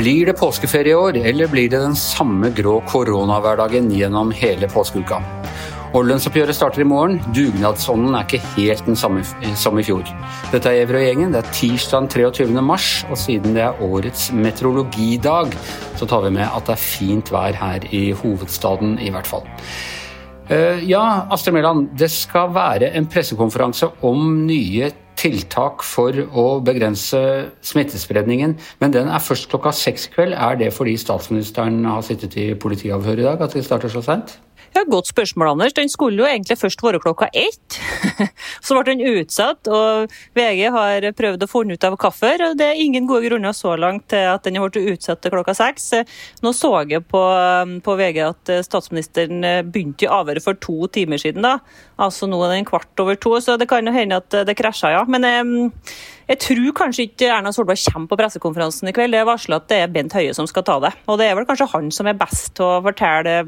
Blir det påskeferie i år, eller blir det den samme grå koronahverdagen gjennom hele påskeuka? Og Lønnsoppgjøret starter i morgen. Dugnadsånden er ikke helt den samme som i fjor. Dette er Evrøy-gjengen. Det er tirsdag 23. mars, og siden det er årets meteorologidag, så tar vi med at det er fint vær her i hovedstaden, i hvert fall. Eh, ja, Astrid Mæland, det skal være en pressekonferanse om nye tiltak for å begrense smittespredningen, men den er først klokka seks i kveld. Er det fordi statsministeren har sittet i politiavhør i dag at det starter så seint? Ja, Godt spørsmål, Anders. Den skulle jo egentlig først være klokka ett. Så ble den utsatt, og VG har prøvd å finne ut av hvorfor. Det er ingen gode grunner så langt til at den har blitt utsatt til klokka seks. Nå så jeg på, på VG at statsministeren begynte i avhøret for to timer siden. da. Altså Nå er den kvart over to, så det kan jo hende at det krasja, ja. Men jeg, jeg tror kanskje ikke Erna Solberg kommer på pressekonferansen i kveld. Det er varsla at det er Bent Høie som skal ta det. Og det er vel kanskje han som er best til å fortelle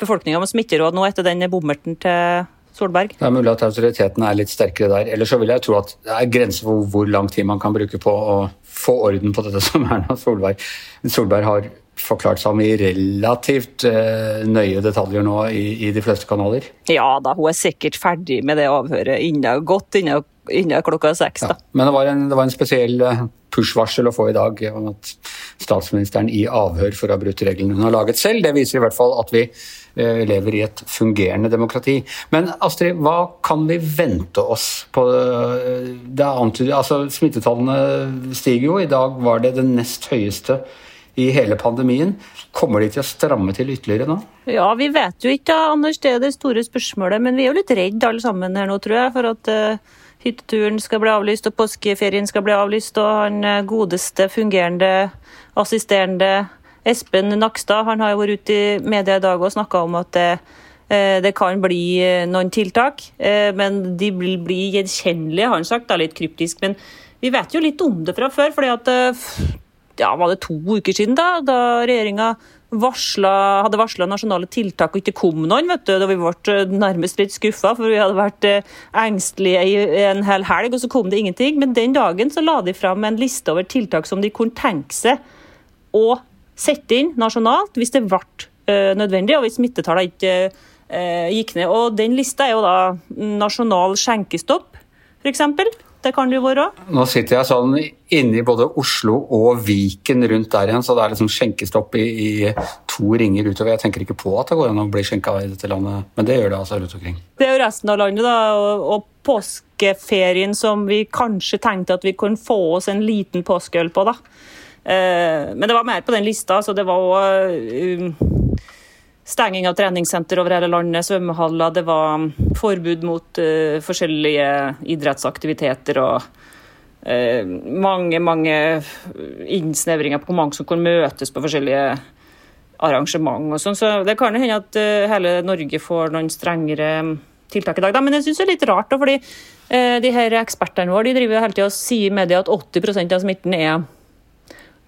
befolkninga med smitteråd nå etter den bommerten til Solberg? Det er mulig at autoriteten er litt sterkere der. Ellers så vil jeg tro at det er grenser for hvor lang tid man kan bruke på å få orden på dette som Erna Solberg, Solberg har forklart seg om i relativt uh, nøye detaljer nå i, i, de fleste kanaler? Ja da, hun er sikkert ferdig med det avhøret innen, godt innen, innen klokka seks. Ja, men det var, en, det var en spesiell uh, push-varsel å få i dag om at statsministeren i avhør for å ha brutt reglene hun har laget selv. Det viser i hvert fall at vi eh, lever i et fungerende demokrati. Men Astrid, hva kan vi vente oss på eh, det antyder, altså, Smittetallene stiger jo. I dag var det det nest høyeste i hele pandemien. Kommer de til å stramme til ytterligere nå? Ja, Vi vet jo ikke, Anders. Det er det store spørsmålet. Men vi er jo litt redd alle sammen her nå, tror jeg. for at uh hytteturen skal bli avlyst, og påskeferien skal bli avlyst. Og han eh, godeste, fungerende, assisterende Espen Nakstad han har jo vært ute i media i dag og snakka om at det, eh, det, kan bli eh, noen tiltak, men de vil bli gjenkjennelige, har han sagt. Da, litt kryptisk. Men vi vet jo litt om det fra før. fordi at ja, var det to uker siden da, da regjeringa varslet, hadde varsla nasjonale tiltak og ikke kom noen. vet du, Da vi ble eh, nærmest litt skuffa, for vi hadde vært eh, engstelige i en hel helg, og så kom det ingenting. Men den dagen så la de fram en liste over tiltak som de kunne tenke seg å sette inn nasjonalt hvis det ble uh, nødvendig, og hvis smittetallene ikke gikk ned. Og Den lista er jo da nasjonal skjenkestopp, f.eks. Det kan det jo være. Nå sitter jeg sånn inni både Oslo og Viken rundt der igjen, så det er liksom skjenkestopp i, i, to ringer utover. Jeg tenker ikke på at det går an å bli skjenka i dette landet, men det gjør det altså rundt omkring. Det er jo resten av landet, da. Og, og påskeferien som vi kanskje tenkte at vi kunne få oss en liten påskeøl på, da. Eh, men det var mer på den lista, så det var òg stenging av treningssenter over hele landet, svømmehaller. Det var forbud mot uh, forskjellige idrettsaktiviteter og uh, mange, mange innsnevringer på hvor mange som kunne møtes på forskjellige arrangement og sånn. Så det kan hende at uh, hele Norge får noen strengere tiltak i dag. Da. Men jeg syns det er litt rart, da, fordi de her ekspertene våre de driver hele tida og sier i media at 80% av smitten er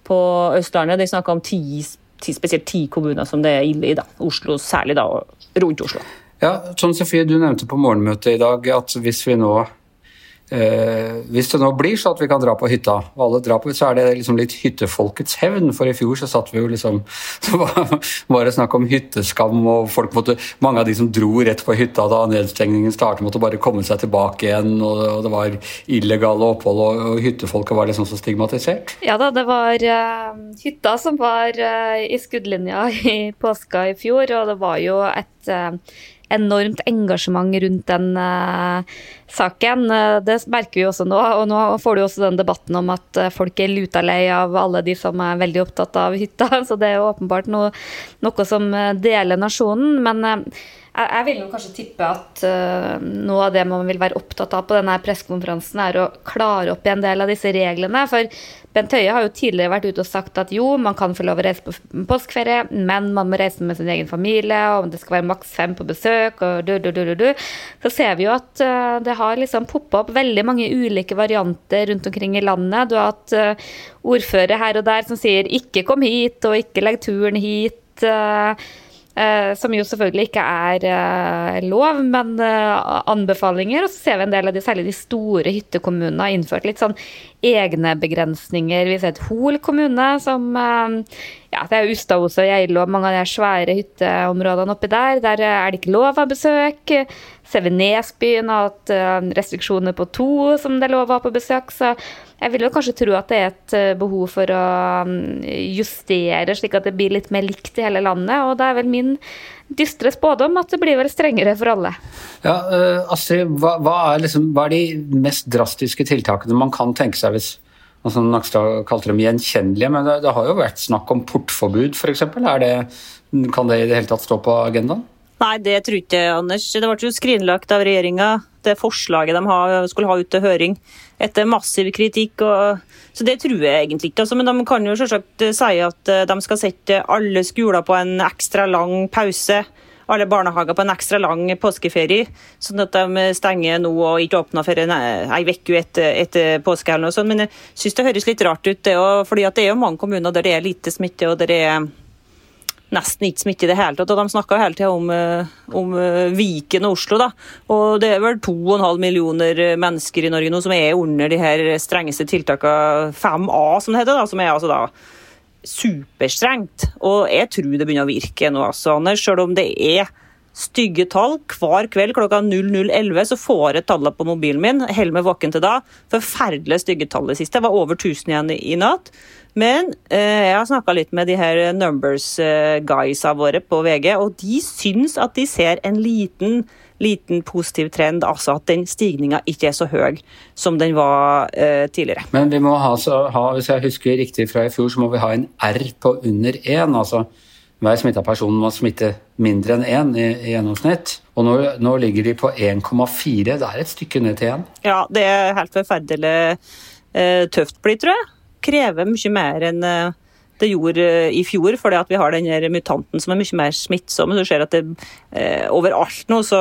på Østlandet. De snakker om 10 spesielt ti kommuner som det er ille i. da. Oslo særlig, da, rundt Oslo. Ja, Trond Sofie, du nevnte på morgenmøtet i dag at hvis vi nå Eh, hvis det nå blir så at vi kan dra på hytta, og alle drar på, så er det liksom litt hyttefolkets hevn. For i fjor så satt vi jo liksom Så var det snakk om hytteskam, og folk måtte Mange av de som dro rett på hytta da nedstengningen startet, måtte bare komme seg tilbake igjen, og, og det var illegale opphold, og, og, hyttefolket var liksom så stigmatisert. Ja da, det var uh, hytta som var uh, i skuddlinja i påska i fjor, og det var jo et uh, enormt engasjement rundt den saken. Eh, det merker vi også nå. Og nå får du også den debatten om at eh, folk er luta lei av alle de som er veldig opptatt av hytta. Så det er jo åpenbart noe, noe som deler nasjonen. Men jeg vil jo kanskje tippe at noe av det man vil være opptatt av på denne pressekonferansen, er å klare opp i en del av disse reglene. For Bent Høie har jo tidligere vært ute og sagt at jo, man kan få lov å reise på påskeferie, men man må reise med sin egen familie, og det skal være maks fem på besøk, og du, du, du, du, du. Så ser vi jo at det har liksom poppa opp veldig mange ulike varianter rundt omkring i landet. Du har hatt uh, ordførere her og der som sier 'ikke kom hit', og 'ikke legg turen hit'. Uh, Eh, som jo selvfølgelig ikke er eh, lov, men eh, anbefalinger. Og så ser vi en del av de, særlig de store hyttekommunene har innført litt sånn egne begrensninger. Vi ser et Hol kommune som ja, det er Ustadhuset og Geilo og mange av de svære hytteområdene oppi der. Der er det ikke lov av besøk. Ser vi Nesbyen har hatt restriksjoner på to som det er lov å ha på besøk. så jeg vil jo kanskje tro at det er et eh, behov for å mm, justere, slik at det blir litt mer likt i hele landet. Og det er vel min dystre spådom at det blir vel strengere for alle. Ja, uh, Astrid, hva, hva, er liksom, hva, er de mest drastiske tiltakene man kan tenke seg hvis altså Nakstad kalte dem gjenkjennelige, men det, det har jo vært snakk om portforbud f.eks. Kan det i det hele tatt stå på agendaen? Nei, det tror ikke Anders. Det ble jo skrinlagt av regjeringa, det forslaget de skulle ha ut til høring etter massiv kritikk. Og, så det tror jeg egentlig ikke. Altså, men de kan jo selvsagt si at eh, de skal sette alle skoler på en ekstra lang pause. Alle barnehager på en ekstra lang påskeferie, sånn at de stenger nå og ikke åpner for ei uke etter, etter påske. eller noe sånt. Men jeg syns det høres litt rart ut, det, fordi det er jo mange kommuner der det er lite smitte. og der det er nesten ikke smitte i det hele tatt. og De snakka hele tida om, eh, om, eh, Viken og Oslo. da. Og Det er vel 2,5 millioner mennesker i Norge nå som er under de her strengeste tiltakene 5A, som det heter. da, som er altså da superstrengt. Og jeg tror det begynner å virke nå, altså, Anders. Selv om det er stygge tall. Hver kveld klokka 00.11 så får jeg tallene på mobilen min. Holder meg våken til da. Forferdelig stygge tall det siste. Det var over 1000 igjen i natt. Men eh, jeg har snakka litt med de her numbers eh, guysa våre på VG, og de syns at de ser en liten, liten positiv trend. Altså at den stigninga ikke er så høy som den var eh, tidligere. Men vi må ha, ha, hvis jeg husker riktig fra i fjor, så må vi ha en R på under 1. Altså hver smitta person må smitte mindre enn én i, i gjennomsnitt. Og nå, nå, ligger de på 1,4. Det er et stykke ned til 1. Ja, det er helt forferdelig eh, tøft blitt, tror jeg krever mye mer enn eh, det gjorde eh, i fjor, fordi at vi har denne mutanten som er mye mer smittsom. Du ser at det eh, overalt nå, så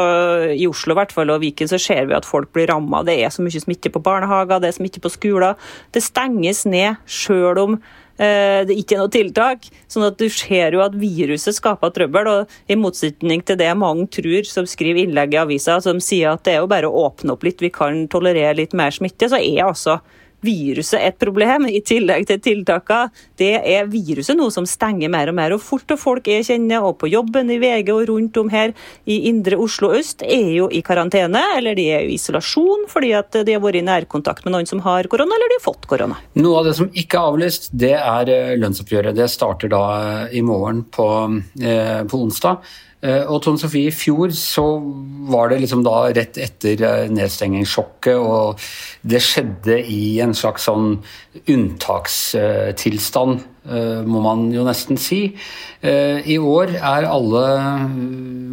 i Oslo hvert fall, og Viken, så ser vi at folk blir ramma. Det er så mye smitte på barnehager, det er smitte på skoler. Det stenges ned sjøl om eh, det ikke er noe tiltak. sånn at du ser jo at viruset skaper trøbbel. og I motsetning til det mange tror som skriver innlegg i avisa som sier at det er jo bare å åpne opp litt, vi kan tolerere litt mer smitte, så er altså viruset et problem, i tillegg til tiltakene. Det er viruset noe som stenger mer og mer. Og fort og folk jeg kjenner, og på jobben i VG og rundt om her i indre Oslo øst, er jo i karantene, eller de er i isolasjon fordi at de har vært i nærkontakt med noen som har korona, eller de har fått korona. Noe av det som ikke er avlyst, det er eh, lønnsoppgjøret. Det starter da eh, i morgen på, eh, på onsdag. Eh, og Tone Sofie, i fjor så var det liksom da rett etter eh, nedstengingssjokket, og det skjedde i en slags sånn unntakstilstand, eh, må man jo nesten si. I år er alle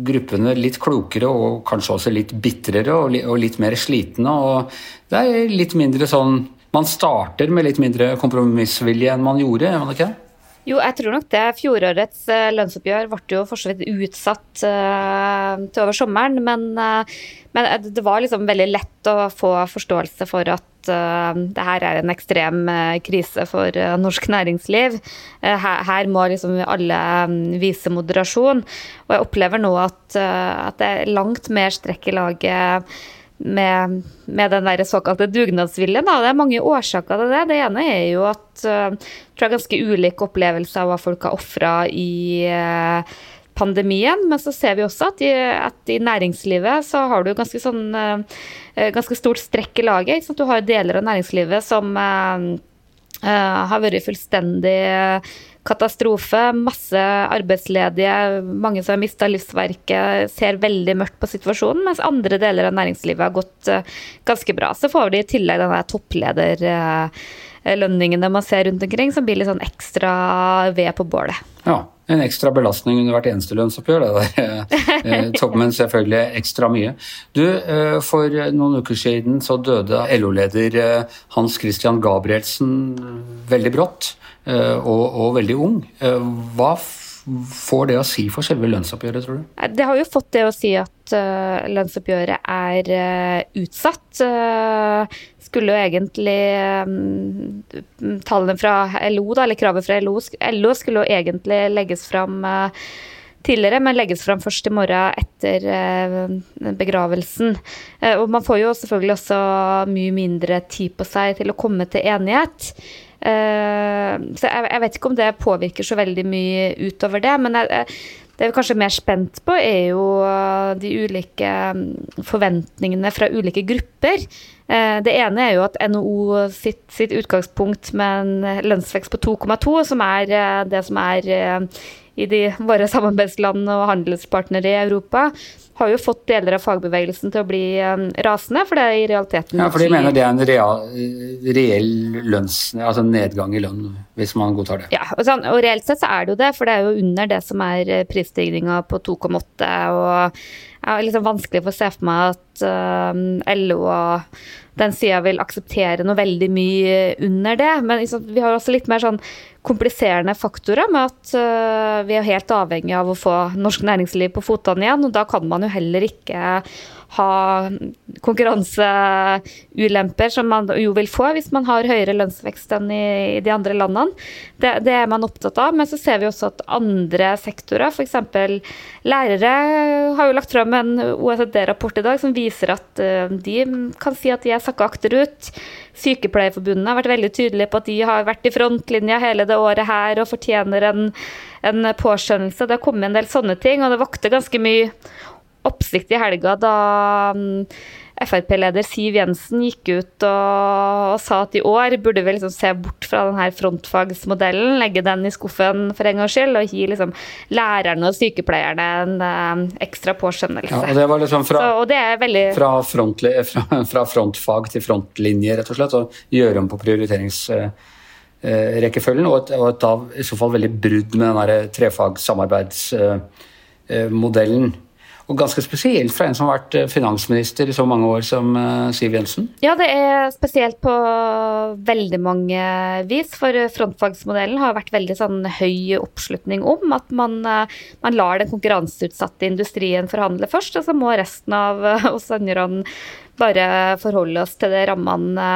gruppene litt klokere og kanskje også litt bitrere og litt mer slitne, og det er litt mindre sånn Man starter med litt mindre kompromissvilje enn man gjorde, gjør man ikke det? Jo, jeg tror nok det. Fjorårets uh, lønnsoppgjør ble jo for så vidt utsatt uh, til over sommeren. Men, uh, men, det var liksom veldig lett å få forståelse for at det her er en ekstrem krise for norsk næringsliv. Her, her, må liksom alle um, vise moderasjon. Og jeg opplever nå at, at det er langt mer strekk i laget med, med, den der såkalte dugnadsviljen. Da. Det er mange årsaker til det. Det ene er jo at uh, tror jeg ganske ulike opplevelser av hva folk har ofra i uh, pandemien. Men så ser vi også at i, at i næringslivet så har du ganske, sånn, uh, ganske stort strekk i laget. Du har deler av næringslivet som har vært fullstendig katastrofe. Masse arbeidsledige, mange som har mista livsverket, ser veldig mørkt på situasjonen. Mens andre deler av næringslivet har gått uh, ganske bra. Så får de i tillegg denne topplederlønningene man ser rundt omkring, som blir litt sånn ekstra ved på bålet. Ja, en ekstra belastning under hvert eneste lønnsoppgjør. Det der. Toppen men selvfølgelig ekstra mye. Du, eh, For noen uker siden så døde LO-leder Hans Christian Gabrielsen veldig brått. Eh, og, og, veldig ung. Eh, hva får det å si for selve lønnsoppgjøret, tror du? Det har jo fått det å si at uh, lønnsoppgjøret er uh, utsatt. Uh, skulle jo egentlig um, Tallene fra LO, da, eller kravet fra LO, LO skulle jo egentlig legges fram tidligere, men legges fram først i morgen etter begravelsen. Og man får jo selvfølgelig også mye mindre tid på seg til å komme til enighet. Så jeg vet ikke om det påvirker så veldig mye utover det, men jeg, det vi er kanskje mer spent på, er jo de ulike mm, forventningene fra ulike grupper. Eh, det ene er jo at NHO sitt, sitt utgangspunkt med en lønnsvekst på 2,2, som er eh, det som er eh, i de, våre samarbeidsland og handelspartnere i Europa, har jo fått deler av fagbevegelsen til å bli rasende, for det er i realiteten Ja, for de mener det er en real, reell lønns... Altså nedgang i lønn, hvis man godtar det. Ja, og, sånn, og, reelt sett så er det jo det, for det er jo under det som er prisstigninga på 2,8. og har liksom vanskelig for å se for meg at uh, LO og den sida vil akseptere noe veldig mye under det. Men liksom, vi har også litt mer sånn kompliserende faktorer med at uh, vi er helt avhengig av å få norsk næringsliv på fotene igjen. Og da kan man jo heller ikke ha konkurranseulemper som man jo vil få hvis man har høyere lønnsvekst enn i, de andre landene. Det, det, er man opptatt av. Men så ser vi også at andre sektorer, f.eks. lærere, har jo lagt fram en OECD-rapport i dag som viser at uh, de kan si at de er sakka akterut. Sykepleierforbundet har vært veldig tydelige på at de har vært i frontlinja hele det året her og fortjener en, en påskjønnelse. Det har kommet en del sånne ting, og det vakte ganske mye oppsikt i helga da mm, Frp-leder Siv Jensen gikk ut og, og, sa at i år burde vi liksom se bort fra denne frontfagsmodellen, legge den i skuffen for en gangs skyld, og gi liksom lærerne og sykepleierne en uh, ekstra påskjønnelse. Ja, og det var liksom fra, Så, veldig... fra, front, fra, fra, frontfag til frontlinje, rett og slett, og gjøre om på prioriteringsrekkefølgen, og, et, og et, da i så fall veldig brudd med den trefagssamarbeidsmodellen. Uh, og ganske spesielt fra en som har vært eh, finansminister i så mange år som eh, Siv Jensen? Ja, det er spesielt på veldig mange vis. For frontfagsmodellen har vært veldig sånn høy oppslutning om at man, eh, man lar den konkurranseutsatte industrien forhandle først, og så må resten av oss andre bare forholde oss til det rammene.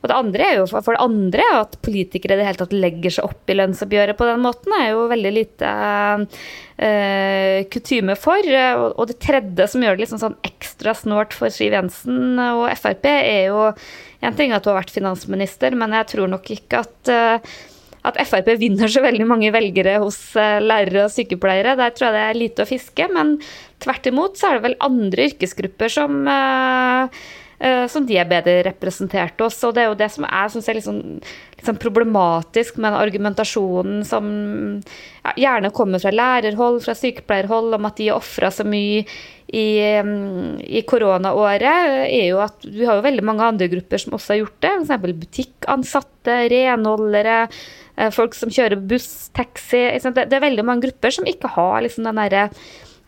Og det andre er jo for det andre at politikere det hele tatt legger seg opp i lønnsoppgjøret på den måten, er jo veldig lite eh, kutyme for. Og, det tredje som gjør det liksom sånn ekstra snålt for Siv Jensen og Frp, er jo en ting at hun har vært finansminister, men jeg tror nok ikke at uh, at Frp vinner så veldig mange velgere hos eh, lærere og sykepleiere. Der tror jeg det er lite å fiske. Men tvert imot så er det vel andre yrkesgrupper som, uh, som de er bedre representert hos. Og det er jo det som er synes jeg, litt sånn problematisk med den argumentasjonen som ja, gjerne kommer fra lærerhold, fra sykepleierhold, om at de har ofra så mye i, mm, i koronaåret, er jo at vi har jo veldig mange andre grupper som også har gjort det. F.eks. butikkansatte, renholdere, Eh, folk som kjører buss, taxi. Det, er veldig mange grupper som ikke har liksom den derre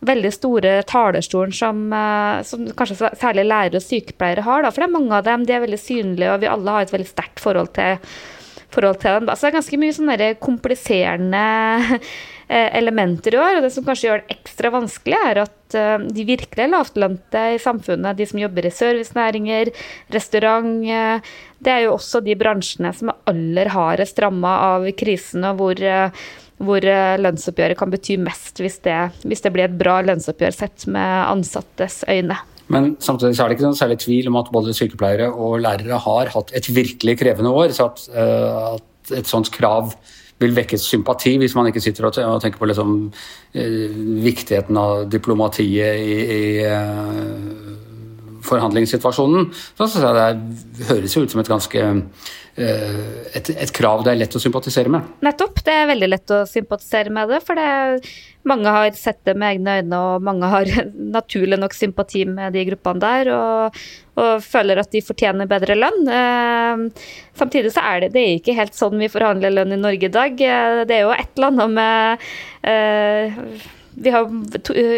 veldig store talerstolen som, eh, som, kanskje særlig lærere og sykepleiere har. Da. For det er mange av dem, de er veldig synlige, og vi alle har et veldig sterkt forhold til, forhold til dem. Så det er ganske mye sånne kompliserende Eh, elementer i år. Og det som kanskje gjør det ekstra vanskelig, er at eh, de virkelig lavtlønte i samfunnet, de som jobber i servicenæringer, restaurant, det er jo også de bransjene som er aller hardest ramma av krisen, og hvor, hvor lønnsoppgjøret kan bety mest hvis det, hvis det blir et bra lønnsoppgjør sett med ansattes øyne. Men samtidig er det ikke noen særlig tvil om at både sykepleiere og lærere har hatt et virkelig krevende år. så at, at et sånt krav vil vekke sympati, hvis man ikke sitter og tenker på liksom, uh, viktigheten av diplomatiet i, i uh, forhandlingssituasjonen. Så synes jeg det høres jo ut som et ganske Eh, et, et, krav det er lett å sympatisere med. Nettopp. Det er veldig lett å sympatisere med det. For det, mange har sett det med egne øyne, og mange har naturlig nok sympati med de gruppene der. Og, og føler at de fortjener bedre lønn. Eh, samtidig så er det, det er ikke helt sånn vi forhandler lønn i Norge i dag. Eh, det er jo et eller annet med eh, vi har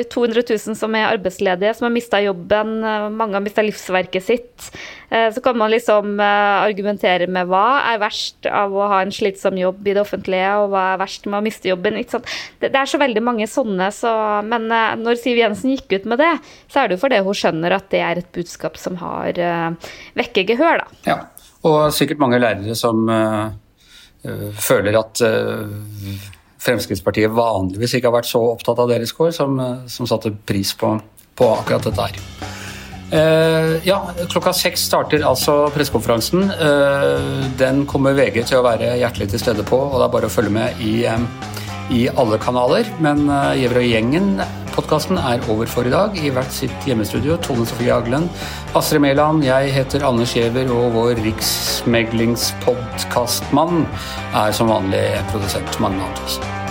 200 000 som er arbeidsledige, som har mista jobben. Mange har mista livsverket sitt. Eh, så kan man liksom eh, argumentere med hva er verst av å ha en slitsom jobb i det offentlige, og hva er verst med å miste jobben. Det er så veldig mange sånne, så, Men eh, når Siv Jensen gikk ut med det, så er det jo fordi hun skjønner at det er et budskap som har vekker gehør, da. Ja, og sikkert mange lærere som føler at Fremskrittspartiet vanligvis ikke har vært så opptatt av deres kår, som, som satte pris på, på akkurat dette her. Uh, ja, klokka seks starter altså pressekonferansen. Uh, den kommer VG til å være hjertelig til stede på, og det er bare å følge med i, um, i alle kanaler. Men uh, Gjever og gjengen Podkasten er over for i dag i hvert sitt hjemmestudio. Tone Sofie Aglen, Astrid Mæland, jeg heter Anders Giæver, og vår riksmeglingspodkastmann er som vanlig produsent Magne Antonsen.